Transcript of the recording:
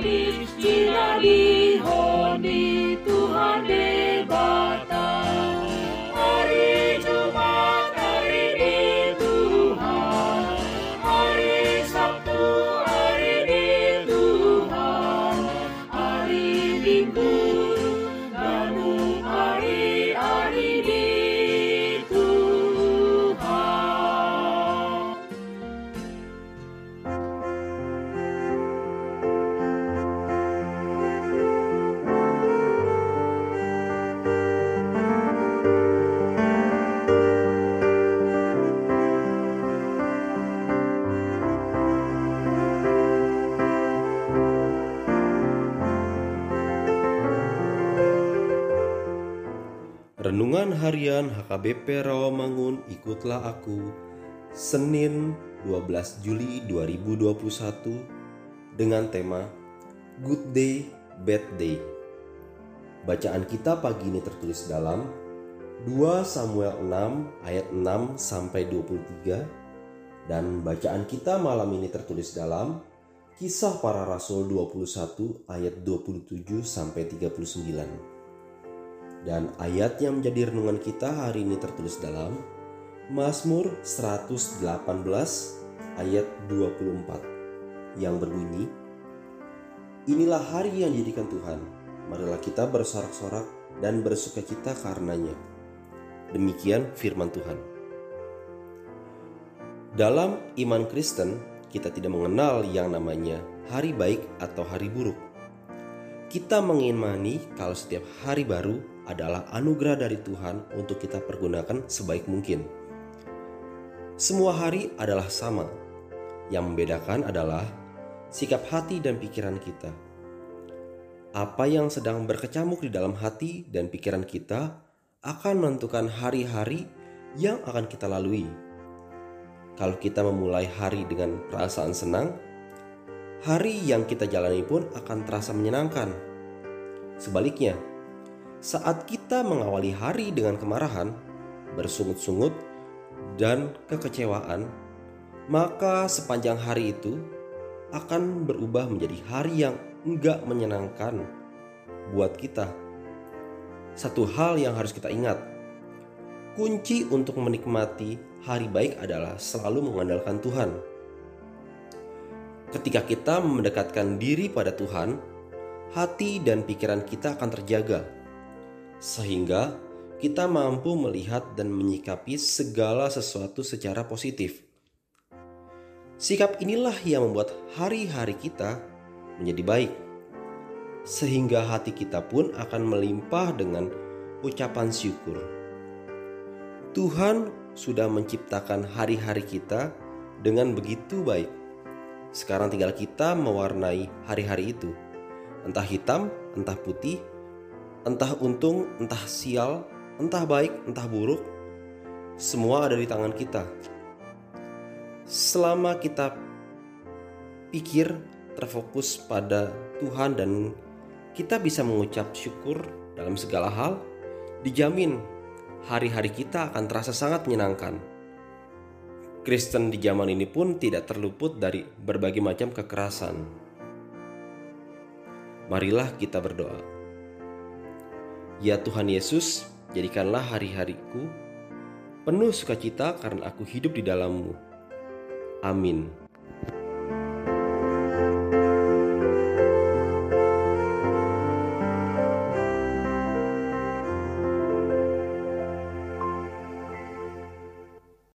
Holy, Tina, Holy, Holy, Renungan Harian HKBP Rawamangun Ikutlah Aku Senin 12 Juli 2021 dengan tema Good Day, Bad Day Bacaan kita pagi ini tertulis dalam 2 Samuel 6 ayat 6 sampai 23 dan bacaan kita malam ini tertulis dalam Kisah Para Rasul 21 ayat 27 sampai 39. Dan ayat yang menjadi renungan kita hari ini tertulis dalam Mazmur 118 ayat 24 yang berbunyi Inilah hari yang dijadikan Tuhan, marilah kita bersorak-sorak dan bersuka cita karenanya. Demikian firman Tuhan. Dalam iman Kristen, kita tidak mengenal yang namanya hari baik atau hari buruk. Kita mengimani kalau setiap hari baru adalah anugerah dari Tuhan untuk kita pergunakan sebaik mungkin. Semua hari adalah sama. Yang membedakan adalah sikap hati dan pikiran kita. Apa yang sedang berkecamuk di dalam hati dan pikiran kita akan menentukan hari-hari yang akan kita lalui. Kalau kita memulai hari dengan perasaan senang, hari yang kita jalani pun akan terasa menyenangkan. Sebaliknya, saat kita mengawali hari dengan kemarahan, bersungut-sungut, dan kekecewaan, maka sepanjang hari itu akan berubah menjadi hari yang enggak menyenangkan buat kita. Satu hal yang harus kita ingat, kunci untuk menikmati hari baik adalah selalu mengandalkan Tuhan. Ketika kita mendekatkan diri pada Tuhan, hati dan pikiran kita akan terjaga sehingga kita mampu melihat dan menyikapi segala sesuatu secara positif. Sikap inilah yang membuat hari-hari kita menjadi baik, sehingga hati kita pun akan melimpah dengan ucapan syukur. Tuhan sudah menciptakan hari-hari kita dengan begitu baik. Sekarang tinggal kita mewarnai hari-hari itu, entah hitam, entah putih, Entah untung, entah sial, entah baik, entah buruk, semua ada di tangan kita. Selama kita pikir terfokus pada Tuhan dan kita bisa mengucap syukur dalam segala hal, dijamin hari-hari kita akan terasa sangat menyenangkan. Kristen di zaman ini pun tidak terluput dari berbagai macam kekerasan. Marilah kita berdoa. Ya Tuhan Yesus, jadikanlah hari-hariku penuh sukacita karena aku hidup di dalammu. Amin.